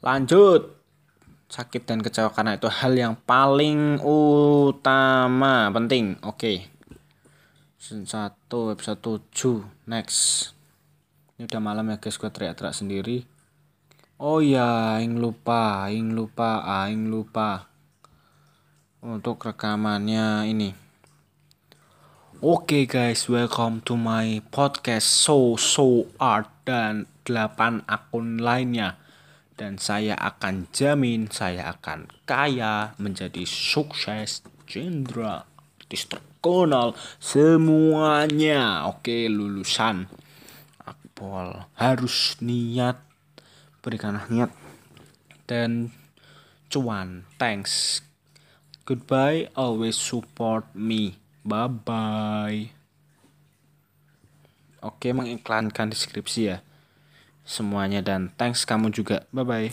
Lanjut. Sakit dan kecewa karena itu hal yang paling utama, penting. Oke. Season 1 episode 7. Next. Ini udah malam ya guys, gue teriak-teriak sendiri. Oh ya, ing lupa, ing lupa, aing lupa. Untuk rekamannya ini. Oke guys, welcome to my podcast So So Art dan 8 akun lainnya dan saya akan jamin saya akan kaya menjadi sukses jenderal terkenal semuanya. Oke lulusan akpol harus niat berikanlah niat. Dan cuan thanks. Goodbye always support me. Bye bye oke mengiklankan deskripsi ya semuanya dan thanks kamu juga. Bye bye